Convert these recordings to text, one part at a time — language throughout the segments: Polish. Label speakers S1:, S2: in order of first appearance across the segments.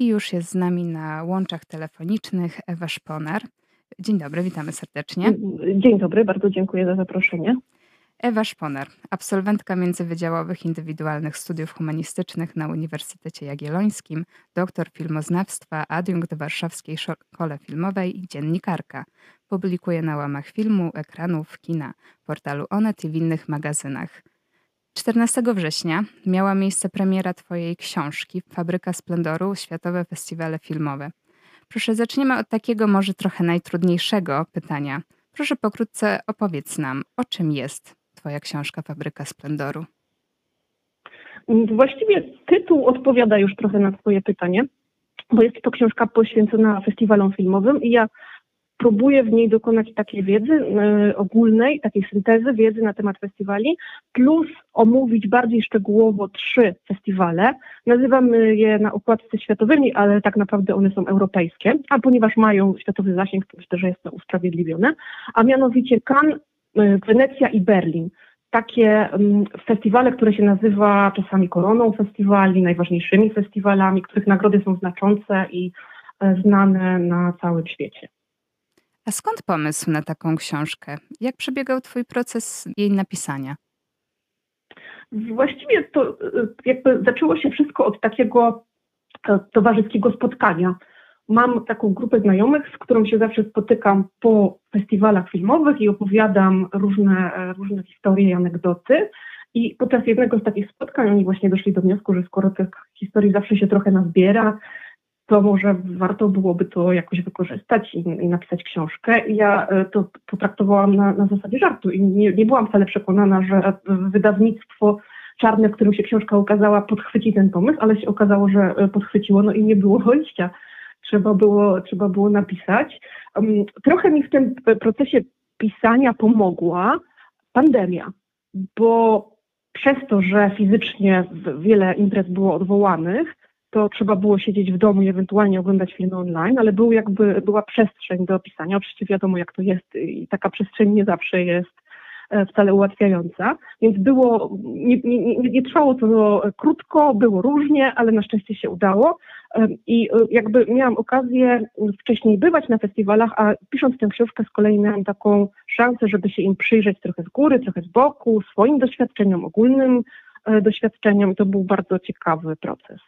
S1: I już jest z nami na łączach telefonicznych Ewa Szponar. Dzień dobry, witamy serdecznie.
S2: Dzień dobry, bardzo dziękuję za zaproszenie.
S1: Ewa Szponar, absolwentka międzywydziałowych indywidualnych studiów humanistycznych na Uniwersytecie Jagiellońskim, doktor filmoznawstwa, adiunkt Warszawskiej Szkole Filmowej i dziennikarka. Publikuje na łamach filmu, ekranów, kina, portalu Onet i w innych magazynach. 14 września miała miejsce premiera Twojej książki Fabryka Splendoru Światowe Festiwale Filmowe. Proszę, zaczniemy od takiego może trochę najtrudniejszego pytania. Proszę pokrótce opowiedz nam, o czym jest Twoja książka Fabryka Splendoru.
S2: Właściwie tytuł odpowiada już trochę na Twoje pytanie, bo jest to książka poświęcona festiwalom filmowym i ja próbuję w niej dokonać takiej wiedzy y, ogólnej, takiej syntezy wiedzy na temat festiwali, plus omówić bardziej szczegółowo trzy festiwale. Nazywamy je na okładce światowymi, ale tak naprawdę one są europejskie, a ponieważ mają światowy zasięg, to myślę, że jest to usprawiedliwione, a mianowicie Cannes, y, Wenecja i Berlin takie festiwale, które się nazywa czasami koroną festiwali, najważniejszymi festiwalami, których nagrody są znaczące i e, znane na całym świecie.
S1: A skąd pomysł na taką książkę? Jak przebiegał Twój proces jej napisania?
S2: Właściwie to y, jakby zaczęło się wszystko od takiego e, towarzyskiego spotkania. Mam taką grupę znajomych, z którą się zawsze spotykam po festiwalach filmowych i opowiadam różne, e, różne historie i anegdoty. I podczas jednego z takich spotkań oni właśnie doszli do wniosku, że skoro tych historii zawsze się trochę nazbiera, to może warto byłoby to jakoś wykorzystać i, i napisać książkę. I ja e, to potraktowałam na, na zasadzie żartu i nie, nie byłam wcale przekonana, że wydawnictwo czarne, w którym się książka ukazała, podchwyci ten pomysł, ale się okazało, że e, podchwyciło, no i nie było wyjścia. Trzeba było, trzeba było napisać. Trochę mi w tym procesie pisania pomogła pandemia, bo przez to, że fizycznie wiele imprez było odwołanych, to trzeba było siedzieć w domu i ewentualnie oglądać filmy online, ale był jakby, była przestrzeń do pisania. Oczywiście wiadomo, jak to jest i taka przestrzeń nie zawsze jest e, wcale ułatwiająca, więc było, nie, nie, nie, trwało to krótko, było różnie, ale na szczęście się udało e, i e, jakby miałam okazję wcześniej bywać na festiwalach, a pisząc tę książkę z kolei miałam taką szansę, żeby się im przyjrzeć trochę z góry, trochę z boku, swoim doświadczeniom, ogólnym doświadczeniom i to był bardzo ciekawy proces.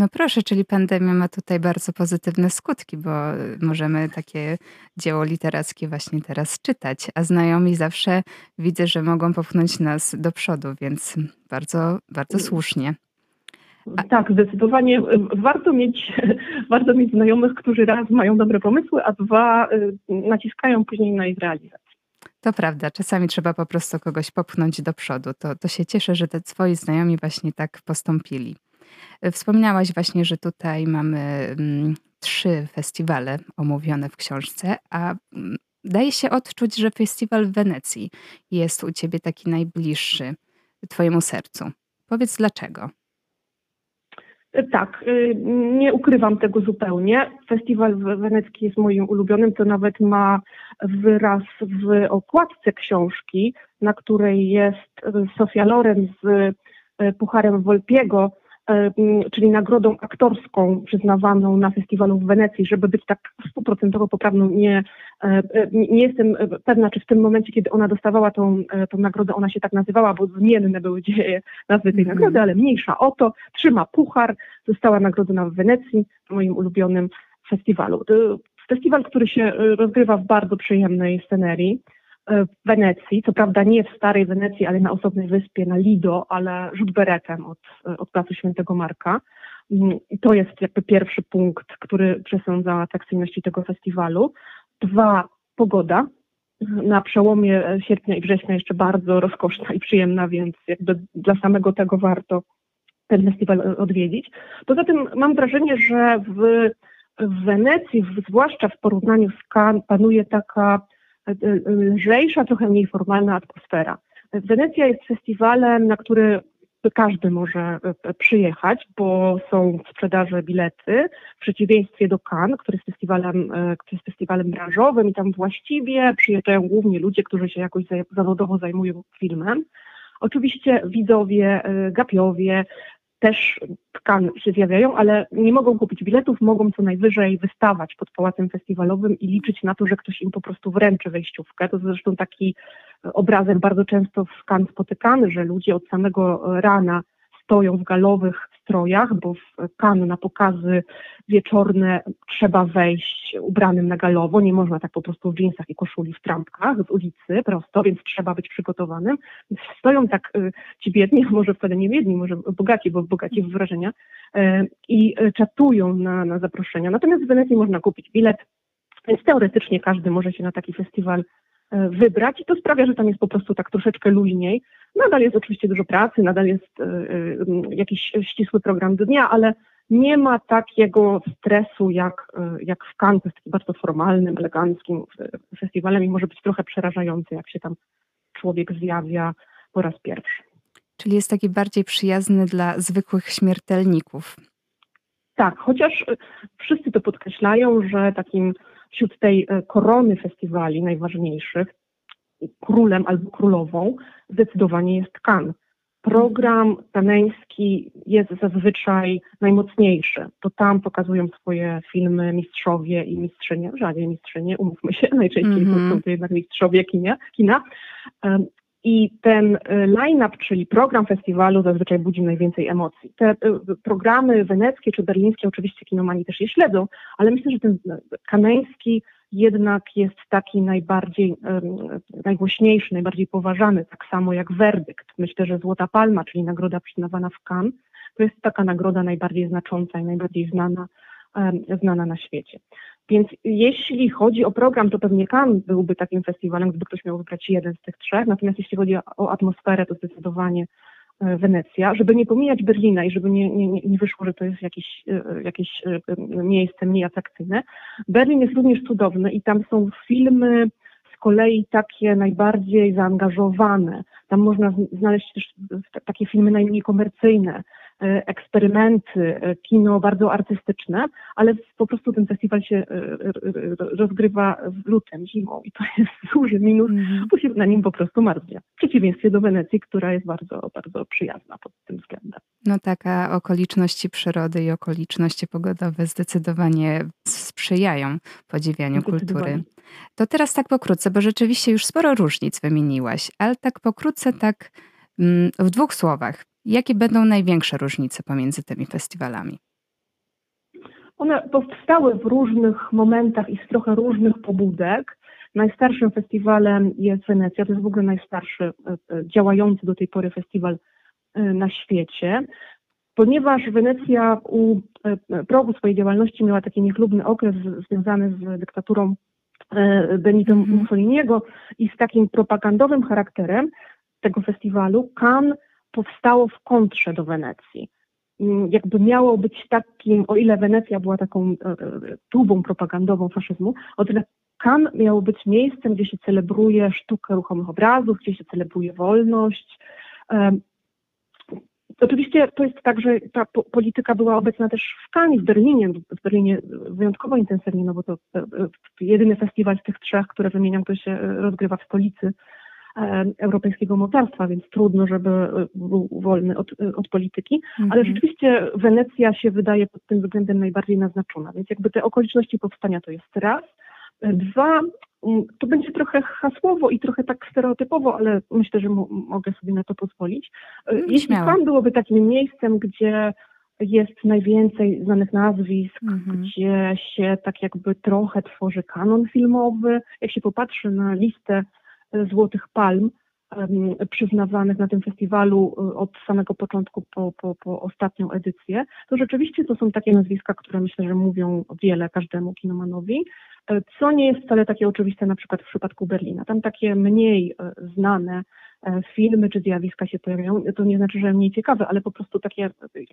S1: No proszę, czyli pandemia ma tutaj bardzo pozytywne skutki, bo możemy takie dzieło literackie właśnie teraz czytać, a znajomi zawsze widzę, że mogą popchnąć nas do przodu, więc bardzo, bardzo mm. słusznie.
S2: A... Tak, zdecydowanie warto mieć, warto mieć znajomych, którzy raz mają dobre pomysły, a dwa y, naciskają później na ich realizację.
S1: To prawda, czasami trzeba po prostu kogoś popchnąć do przodu. To, to się cieszę, że te swoi znajomi właśnie tak postąpili. Wspomniałaś właśnie, że tutaj mamy mm, trzy festiwale omówione w książce, a mm, daje się odczuć, że festiwal w Wenecji jest u ciebie taki najbliższy twojemu sercu. Powiedz dlaczego.
S2: Tak, y, nie ukrywam tego zupełnie. Festiwal wenecki jest moim ulubionym, to nawet ma wyraz w okładce książki, na której jest Sofia Loren z y, Pucharem Volpiego, E, czyli nagrodą aktorską przyznawaną na festiwalu w Wenecji, żeby być tak stuprocentowo poprawną, nie, e, e, nie jestem pewna, czy w tym momencie, kiedy ona dostawała tą, tą nagrodę, ona się tak nazywała, bo zmienne były dzieje nazwy tej mm. nagrody, ale mniejsza o to. Trzyma puchar, została nagrodzona w Wenecji, w moim ulubionym festiwalu. Festiwal, który się rozgrywa w bardzo przyjemnej scenerii. E, w Wenecji, co prawda nie w starej Wenecji, ale na osobnej wyspie, na Lido, ale rzut beretem od, od Placu Świętego Marka. Mm, to jest jakby pierwszy punkt, który przesądza o atrakcyjności tego festiwalu. Dwa, pogoda. Na przełomie sierpnia i września jeszcze bardzo rozkoszna i przyjemna, więc jakby dla samego tego warto ten festiwal odwiedzić. Poza tym mam wrażenie, że w, w Wenecji, zwłaszcza w porównaniu z Cannes, panuje taka lżejsza, trochę mniej formalna atmosfera. Wenecja jest festiwalem, na który każdy może e, przyjechać, bo są w sprzedaży bilety, w przeciwieństwie do Cannes, który jest festiwalem, e, który jest festiwalem branżowym i tam właściwie przyjeżdżają głównie ludzie, którzy się jakoś zawodowo zajmują filmem. Oczywiście widzowie, e, gapiowie, też tkan się zjawiają, ale nie mogą kupić biletów, mogą co najwyżej wystawać pod pałacem festiwalowym i liczyć na to, że ktoś im po prostu wręczy wejściówkę. To zresztą taki obrazek bardzo często w Kan spotykany, że ludzie od samego rana stoją w galowych strojach, bo w kan na pokazy wieczorne trzeba wejść ubranym na galowo, nie można tak po prostu w dżinsach i koszuli w trampkach z ulicy prosto, więc trzeba być przygotowanym. Stoją tak y, ci biedni, może wcale nie biedni, może bogaci, bo bogaci w wrażenia, y, i czatują na, na zaproszenia. Natomiast w Wenecji można kupić bilet, więc teoretycznie każdy może się na taki festiwal wybrać i to sprawia, że tam jest po prostu tak troszeczkę luźniej. Nadal jest oczywiście dużo pracy, nadal jest e, e, jakiś ścisły program do dnia, ale nie ma takiego stresu jak, jak w Cannes, jest taki bardzo formalnym, eleganckim festiwalem i może być trochę przerażający, jak się tam człowiek zjawia po raz pierwszy.
S1: Czyli jest taki bardziej przyjazny dla zwykłych śmiertelników.
S2: Tak, chociaż wszyscy to podkreślają, że takim wśród tej e, korony festiwali najważniejszych, królem albo królową, zdecydowanie jest Kan. Program taneński jest zazwyczaj najmocniejszy. To tam pokazują swoje filmy mistrzowie i mistrzynie, rzadziej mistrzynie, umówmy się, najczęściej mm -hmm. są to jednak mistrzowie kina. kina. I ten e, line-up, czyli program festiwalu zazwyczaj budzi najwięcej emocji. Te e, programy weneckie czy berlińskie, oczywiście kinomani też je śledzą, ale myślę, że ten e, kaneński jednak jest taki najbardziej, najgłośniejszy, najbardziej poważany, tak samo jak werdykt. Myślę, że Złota Palma, czyli nagroda przyznawana w Cannes, to jest taka nagroda najbardziej znacząca i najbardziej znana, znana na świecie. Więc jeśli chodzi o program, to pewnie Cannes byłby takim festiwalem, gdyby ktoś miał wybrać jeden z tych trzech. Natomiast jeśli chodzi o atmosferę, to zdecydowanie e, Wenecja, żeby nie pomijać Berlina i żeby nie, nie, nie wyszło, że to jest jakieś, e, jakieś e, miejsce mniej atrakcyjne. Berlin jest również cudowny i tam są filmy z kolei takie najbardziej zaangażowane. Tam można znaleźć też takie filmy najmniej komercyjne, eksperymenty, e, kino bardzo artystyczne, ale po prostu ten festiwal się e, rozgrywa w lutym, zimą i to jest duży minus, mm. bo się na nim po prostu marznie. W przeciwieństwie do Wenecji, która jest bardzo, bardzo przyjazna pod tym względem.
S1: No tak, a okoliczności przyrody i okoliczności pogodowe zdecydowanie sprzyjają podziwianiu kultury. To teraz tak pokrótce, bo rzeczywiście już sporo różnic wymieniłaś, ale tak pokrótce, tak mm, w dwóch słowach. Jakie będą największe różnice pomiędzy tymi festiwalami?
S2: One powstały w różnych momentach i z trochę różnych pobudek. Najstarszym festiwalem jest Wenecja, to jest w ogóle najstarszy e, e, działający do tej pory festiwal e, na świecie. Ponieważ Wenecja u progu swojej działalności miała taki niechlubny okres związany z dyktaturą Benito mhm. Mussoliniego i z takim propagandowym charakterem tego festiwalu, Cannes powstało w kontrze do Wenecji. Mm, jakby miało być takim, o ile Wenecja była taką e, e, tubą propagandową faszyzmu, o tyle Cannes miało być miejscem, gdzie się celebruje sztukę ruchomych obrazów, gdzie się celebruje wolność. Oczywiście to jest tak, że ta polityka była obecna też w Cannes, w Berlinie, w Berlinie wyjątkowo intensywnie, no bo to e, jedyny festiwal z tych trzech, które wymieniam, który się rozgrywa w stolicy europejskiego mocarstwa, więc trudno, żeby e, był wolny od, e, od polityki, mhm. ale rzeczywiście Wenecja się wydaje pod tym względem najbardziej naznaczona, więc jakby te okoliczności powstania to jest raz. Dwa, to będzie trochę hasłowo i trochę tak stereotypowo, ale myślę, że mogę sobie na to pozwolić. Jeśli pan byłoby takim miejscem, gdzie jest najwięcej znanych nazwisk, mhm. gdzie się tak jakby trochę tworzy kanon filmowy. Jak się popatrzy na listę Złotych Palm przyznawanych na tym festiwalu y, od samego początku po, po, po ostatnią edycję, to rzeczywiście to są takie nazwiska, które myślę, że mówią wiele każdemu kinomanowi, e, co nie jest wcale takie oczywiste na przykład w przypadku Berlina. Tam takie mniej e, znane filmy czy zjawiska się pojawiają, to nie znaczy, że mniej ciekawe, ale po prostu takie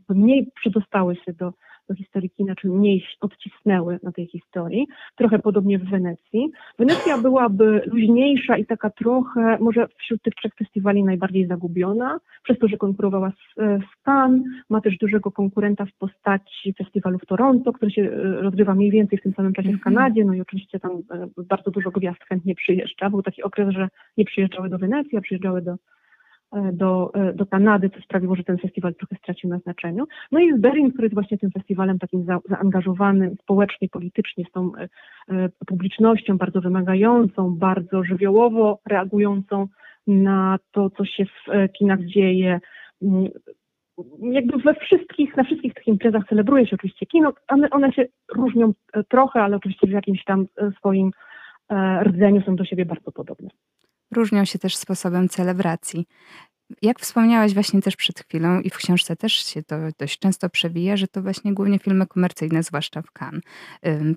S2: mniej przydostały się do, do historii kina, czy mniej odcisnęły na tej historii. Trochę podobnie w Wenecji. Wenecja byłaby luźniejsza i taka trochę, może wśród tych trzech festiwali najbardziej zagubiona, przez to, że konkurowała z, e, z Cannes, ma też dużego konkurenta w postaci festiwalu w Toronto, który się e, rozgrywa mniej więcej w tym samym czasie w mhm. Kanadzie, no i oczywiście tam bardzo dużo gwiazd chętnie przyjeżdża. Był taki okres, że nie przyjeżdżały do Wenecji, a przyjeżdżały do, do, do Kanady, co sprawiło, że ten festiwal trochę stracił na znaczeniu. No i jest Berlin, który jest właśnie tym festiwalem takim za, zaangażowanym społecznie, politycznie, z tą publicznością bardzo wymagającą, bardzo żywiołowo reagującą na to, co się w kinach dzieje, mm, jakby we wszystkich, na wszystkich tych imprezach celebruje się oczywiście kino, one, one się różnią e, trochę, ale oczywiście w jakimś tam e, swoim e, rdzeniu są do siebie bardzo podobne.
S1: Różnią się też sposobem celebracji. Jak wspomniałaś właśnie też przed chwilą i w książce też się to dość często przewija, że to właśnie głównie filmy komercyjne, zwłaszcza w Cannes,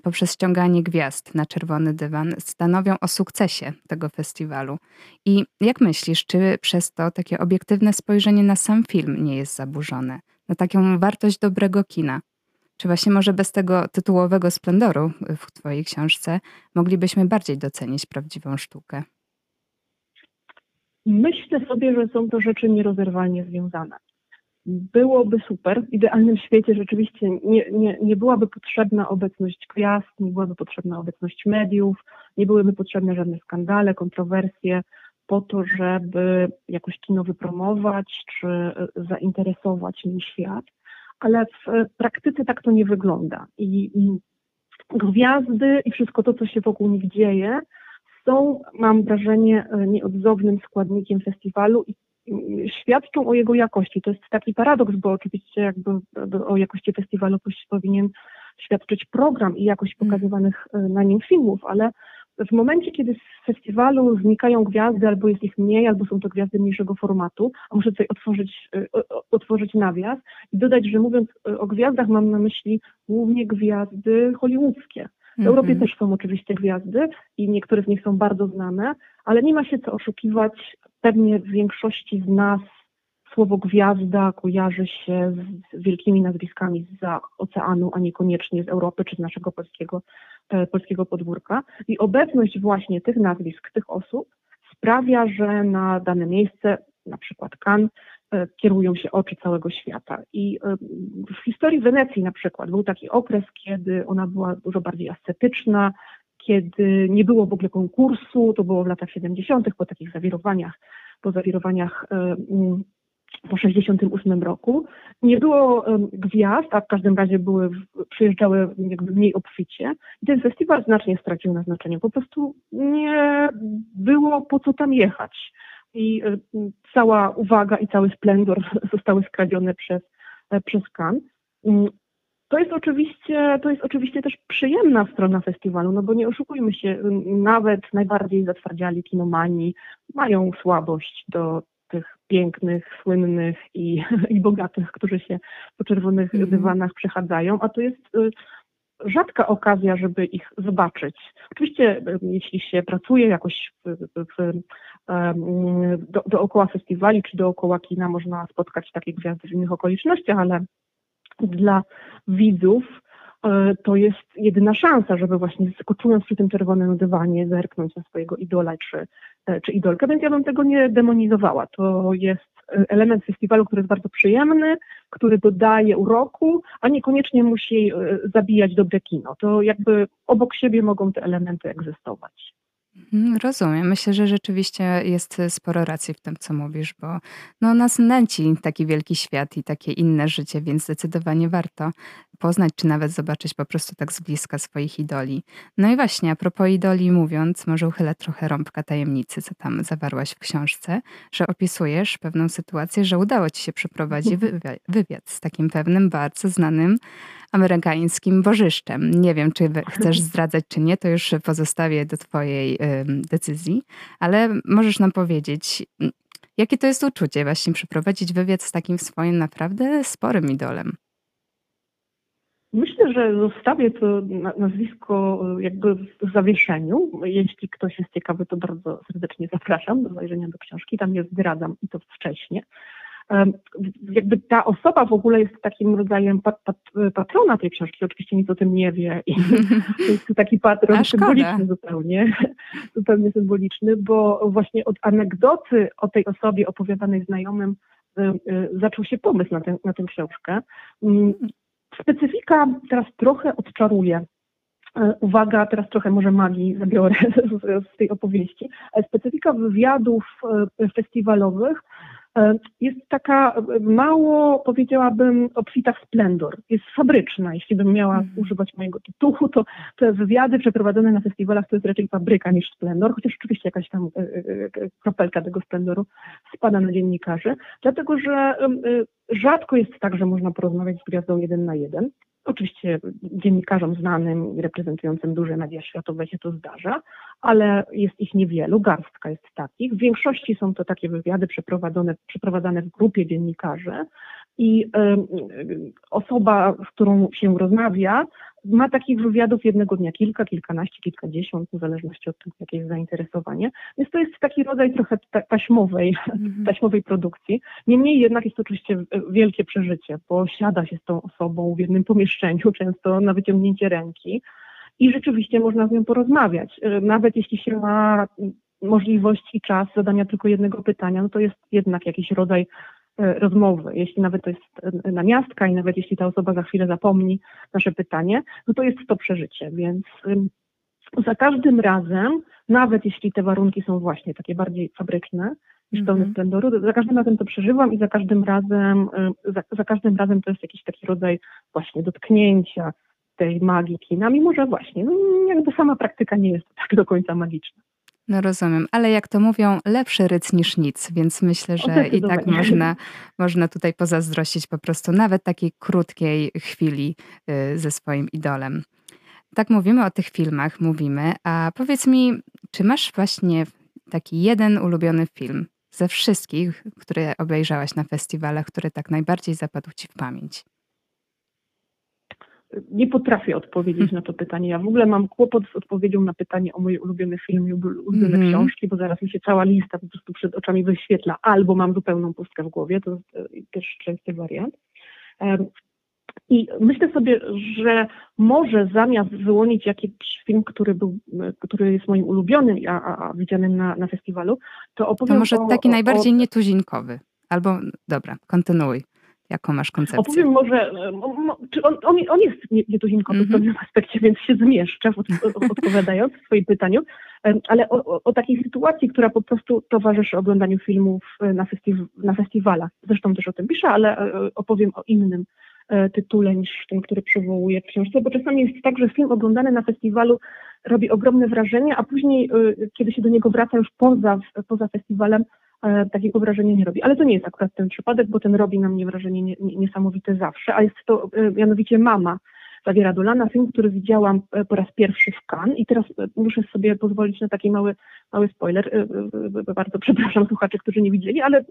S1: poprzez ściąganie gwiazd na czerwony dywan stanowią o sukcesie tego festiwalu. I jak myślisz, czy przez to takie obiektywne spojrzenie na sam film nie jest zaburzone? Na taką wartość dobrego kina? Czy właśnie może bez tego tytułowego splendoru w Twojej książce moglibyśmy bardziej docenić prawdziwą sztukę?
S2: Myślę sobie, że są to rzeczy nierozerwalnie związane. Byłoby super, w idealnym świecie rzeczywiście nie, nie, nie byłaby potrzebna obecność gwiazd, nie byłaby potrzebna obecność mediów, nie byłyby potrzebne żadne skandale, kontrowersje po to, żeby jakoś kino wypromować czy zainteresować nim świat, ale w praktyce tak to nie wygląda. I gwiazdy i wszystko to, co się wokół nich dzieje, są, mam wrażenie, e, nieodzownym składnikiem festiwalu i świadczą o jego jakości. To jest taki paradoks, bo oczywiście jakby o jakości festiwalu powinien świadczyć program i jakość mm. pokazywanych e, na nim filmów, ale w momencie, kiedy z festiwalu znikają gwiazdy, albo jest ich mniej, albo są to gwiazdy mniejszego formatu, a muszę tutaj otworzyć, e, otworzyć nawias i dodać, że mówiąc o gwiazdach mam na myśli głównie gwiazdy hollywoodzkie. W Europie też są oczywiście gwiazdy i niektóre z nich są bardzo znane, ale nie ma się co oszukiwać. Pewnie w większości z nas słowo gwiazda kojarzy się z wielkimi nazwiskami za oceanu, a niekoniecznie z Europy czy z naszego polskiego, e, polskiego podwórka. I obecność właśnie tych nazwisk, tych osób sprawia, że na dane miejsce, na przykład E, kierują się oczy całego świata. I e, w historii Wenecji na przykład był taki okres, kiedy ona była dużo bardziej ascetyczna, kiedy nie było w ogóle konkursu, to było w latach 70., po takich zawirowaniach, po zawirowaniach e, mm, po 68 roku. Nie było gwiazd, a w każdym razie były, przyjeżdżały jakby mniej obficie. I ten festiwal znacznie stracił na znaczeniu. Po prostu nie było po co tam jechać i e, cała uwaga i cały splendor zostały skradzione przez, e, przez Cannes. Mm, to jest oczywiście, to jest oczywiście też przyjemna strona festiwalu, no bo nie oszukujmy się, nawet najbardziej zatwardziali kinomani mają słabość do tych pięknych, słynnych i, i bogatych, którzy się po czerwonych mm dywanach przechadzają, a to jest y, rzadka okazja, żeby ich zobaczyć. Oczywiście, jeśli się pracuje jakoś w, w, do, dookoła festiwali czy dookoła kina, można spotkać takie gwiazdy w innych okolicznościach, ale dla widzów e, to jest jedyna szansa, żeby właśnie skoczując przy tym czerwonym dywanie zerknąć na swojego idola czy, e, czy idolkę, więc ja bym tego nie demonizowała. To jest element festiwalu, który jest bardzo przyjemny, który dodaje uroku, a niekoniecznie musi e, zabijać dobre kino. To jakby obok siebie mogą te elementy egzystować.
S1: Mhm, rozumiem. Myślę, że rzeczywiście jest sporo racji w tym, co mówisz, bo no, nas nęci taki wielki świat i takie inne życie, więc zdecydowanie warto poznać, czy nawet zobaczyć po prostu tak z bliska swoich idoli. No i właśnie, a propos idoli mówiąc, może uchylę trochę rąbka tajemnicy, co tam zawarłaś w książce, że opisujesz pewną sytuację, że udało ci się przeprowadzić wywiad z takim pewnym, bardzo znanym amerykańskim bożyszczem. Nie wiem, czy chcesz zdradzać, czy nie, to już pozostawię do twojej decyzji, ale możesz nam powiedzieć, jakie to jest uczucie właśnie przeprowadzić wywiad z takim swoim naprawdę sporym idolem?
S2: Myślę, że zostawię to nazwisko e, jakby w zawieszeniu. Jeśli ktoś jest ciekawy, to bardzo serdecznie zapraszam do zajrzenia do książki. Tam je zdradzam i to wcześniej. Jakby ta osoba w ogóle jest takim rodzajem pat, pat, patrona tej książki, oczywiście nic o tym nie wie i to jest taki patron symboliczny zupełnie, zupełnie symboliczny, bo właśnie od anegdoty o tej osobie opowiadanej znajomym e, zaczął się pomysł na, tę, na tę książkę. Mm, Specyfika teraz trochę odczaruje. E, uwaga, teraz trochę może magii zabiorę z, tej opowieści. Specyfika wywiadów e, festiwalowych jest taka e, mało, powiedziałabym, obfita w splendor. Jest fabryczna. Jeśli bym miała mm. używać mojego tytułu, to te wywiady przeprowadzone na festiwalach to jest raczej fabryka niż splendor, chociaż oczywiście jakaś tam kropelka tego splendoru spada na dziennikarzy, dlatego że rzadko jest tak, że można porozmawiać z gwiazdą jeden na jeden. Oczywiście dziennikarzom znanym i reprezentującym duże media światowe się to zdarza, ale jest ich niewielu, garstka jest takich. W większości są to takie wywiady przeprowadzone, przeprowadzane w grupie dziennikarzy i y, osoba, z którą się rozmawia, ma takich wywiadów jednego dnia kilka, kilkanaście, kilkadziesiąt, w zależności od tego, jakie jest zainteresowanie. Więc to jest taki rodzaj trochę taśmowej, mm-hmm. taśmowej produkcji. Niemniej jednak jest to oczywiście wielkie przeżycie, bo siada się z tą osobą w jednym pomieszczeniu, często na wyciągnięcie ręki i rzeczywiście można z nią porozmawiać. Y, nawet jeśli się ma możliwość i czas zadania tylko jednego pytania, no to jest jednak jakiś rodzaj E, rozmowy, jeśli nawet to jest e, namiastka i nawet jeśli ta osoba za chwilę zapomni nasze pytanie, no to jest to przeżycie, więc za każdym razem, nawet jeśli te warunki są właśnie takie bardziej fabryczne niż pełne mm-hmm. splendoru, za każdym razem to przeżywam i za każdym razem, za, za każdym razem to jest jakiś taki rodzaj właśnie dotknięcia tej magii kina, mimo że właśnie, no jakby sama praktyka nie jest tak do końca magiczna.
S1: No rozumiem, ale jak to mówią, lepszy ryc niż nic, więc myślę, że i tak można, można tutaj pozazdrościć po prostu nawet takiej krótkiej chwili y, ze swoim idolem. Tak mówimy o tych filmach, mówimy, a powiedz mi, czy masz właśnie taki jeden ulubiony film ze wszystkich, które obejrzałaś na festiwalach, który tak najbardziej zapadł ci w pamięć?
S2: Nie potrafię odpowiedzieć hmm. na to pytanie. Ja w ogóle mam kłopot z odpowiedzią na pytanie o moje ulubione filmy i ulubione mm. książki, bo zaraz mi się cała lista po prostu przed oczami wyświetla, albo mam zupełną pustkę w głowie, to jest e, też częsty wariant. I myślę sobie, że może zamiast wyłonić jakiś film, który, był, który jest moim ulubionym, a, a, widzianym na, na festiwalu, to opowiem
S1: To może taki o, najbardziej o... nietuzinkowy. Albo, dobra, kontynuuj. Jaką masz koncepcję?
S2: Opowiem może, czy on, on, on jest nietuzinkowy mm -hmm. w pewnym aspekcie, więc się zmieszczę odpowiadając w swoim pytaniu, ale o, o, takiej sytuacji, która po prostu towarzyszy oglądaniu filmów e, na, festiw na festiwalach. Zresztą też o tym piszę, ale e, opowiem o innym e, tytule niż ten, który przywołuję w książce, bo czasami jest tak, że film oglądany na festiwalu robi ogromne wrażenie, a później, kiedy się do niego wraca już poza, poza festiwalem, takiego wrażenia nie robi. Ale to nie jest akurat ten przypadek, bo ten robi na mnie wrażenie niesamowite zawsze, a jest to e, mianowicie Mama Zawiera Dolana, film, który widziałam e, po raz pierwszy w Cannes i teraz e, muszę sobie pozwolić na taki mały, mały spoiler. Bardzo przepraszam słuchaczy, którzy nie widzieli, ale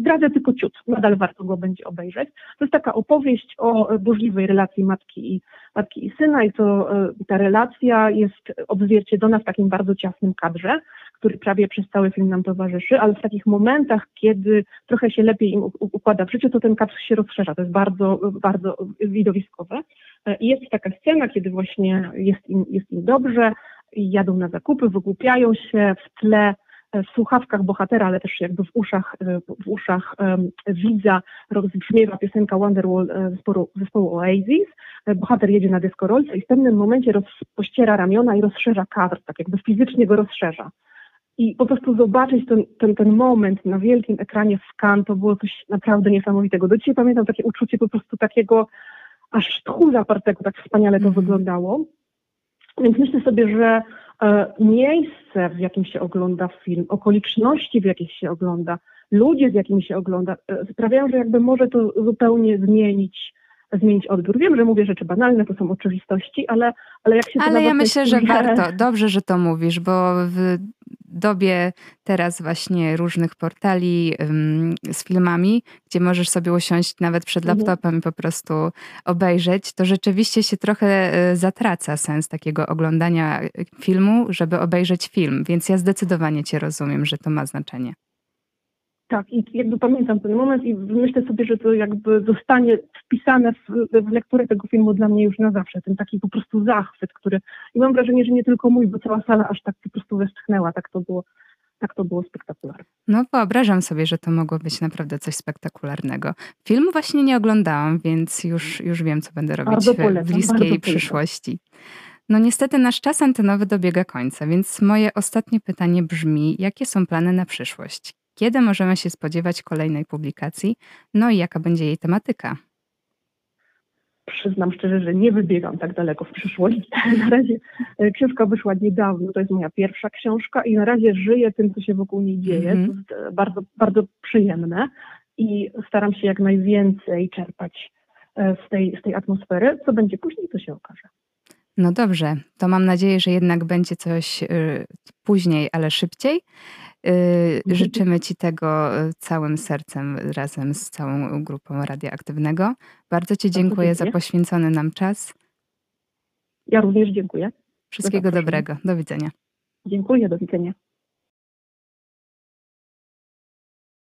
S2: zdradzę tylko ciut. Nadal warto go będzie obejrzeć. To jest taka opowieść o burzliwej relacji matki i, matki i syna i to ta relacja jest odzwierciedlona w takim bardzo ciasnym kadrze który prawie przez cały film nam towarzyszy, ale w takich momentach, kiedy trochę się lepiej im układa w życiu, to ten kadr się rozszerza. To jest bardzo, bardzo widowiskowe. E, I jest taka scena, kiedy właśnie jest im, jest im dobrze, jadą na zakupy, wygłupiają się w tle e, w słuchawkach bohatera, ale też jakby w uszach, e, w uszach um, widza rozbrzmiewa piosenka Wonderwall zespołu, zespołu Oasis. Bohater jedzie na deskorolce i w pewnym momencie rozpościera ramiona i rozszerza kadr, tak jakby fizycznie go rozszerza i po prostu zobaczyć ten, ten, ten moment na wielkim ekranie w Cannes, to było coś naprawdę niesamowitego. Do dzisiaj pamiętam takie uczucie po prostu takiego aż tchu zapartego, tak wspaniale to mm. wyglądało. Więc myślę sobie, że e, miejsce, w jakim się ogląda film, okoliczności, w jakich się ogląda, ludzie, z jakimi się ogląda, e, sprawiają, że jakby może to zupełnie zmienić zmienić odbiór. Wiem, że mówię rzeczy banalne, to są oczywistości, ale, ale jak się
S1: Ale ja myślę, że warto. Dobrze, że to mówisz, bo w dobie teraz właśnie różnych portali z filmami, gdzie możesz sobie usiąść nawet przed mhm. laptopem i po prostu obejrzeć, to rzeczywiście się trochę e, zatraca sens takiego oglądania e, filmu, żeby obejrzeć film. Więc ja zdecydowanie cię rozumiem, że to ma znaczenie.
S2: Tak, i jakby pamiętam ten moment i myślę sobie, że to jakby zostanie wpisane w, w lekturę tego filmu dla mnie już na zawsze. Ten taki po prostu zachwyt, który. I mam wrażenie, że nie tylko mój, bo cała sala aż tak po prostu westchnęła. Tak to było, tak to było spektakularne.
S1: No wyobrażam sobie, że to mogło być naprawdę coś spektakularnego. Filmu właśnie nie oglądałam, więc już, już wiem, co będę robić w bliskiej przyszłości. No niestety nasz czas antenowy dobiega końca, więc moje ostatnie pytanie brzmi, jakie są plany na przyszłość? Kiedy możemy się spodziewać kolejnej publikacji? No i jaka będzie jej tematyka?
S2: Przyznam szczerze, że nie wybiegam tak daleko w przyszłość. Na razie e, książka wyszła niedawno, to jest moja pierwsza książka i na razie żyję tym, co się wokół niej dzieje.
S1: Mhm.
S2: To jest e, bardzo, bardzo przyjemne i staram się jak najwięcej czerpać e, z tej, z tej atmosfery. Co będzie później, to się okaże.
S1: No dobrze, to mam nadzieję, że jednak będzie coś y, później, ale szybciej. Y, Życzymy Ci tego y, całym sercem razem z całą grupą radioaktywnego. Bardzo Ci dziękuję za poświęcony nam czas.
S2: Ja również dziękuję.
S1: Wszystkiego dobrego. Do widzenia.
S2: Dziękuję, do widzenia.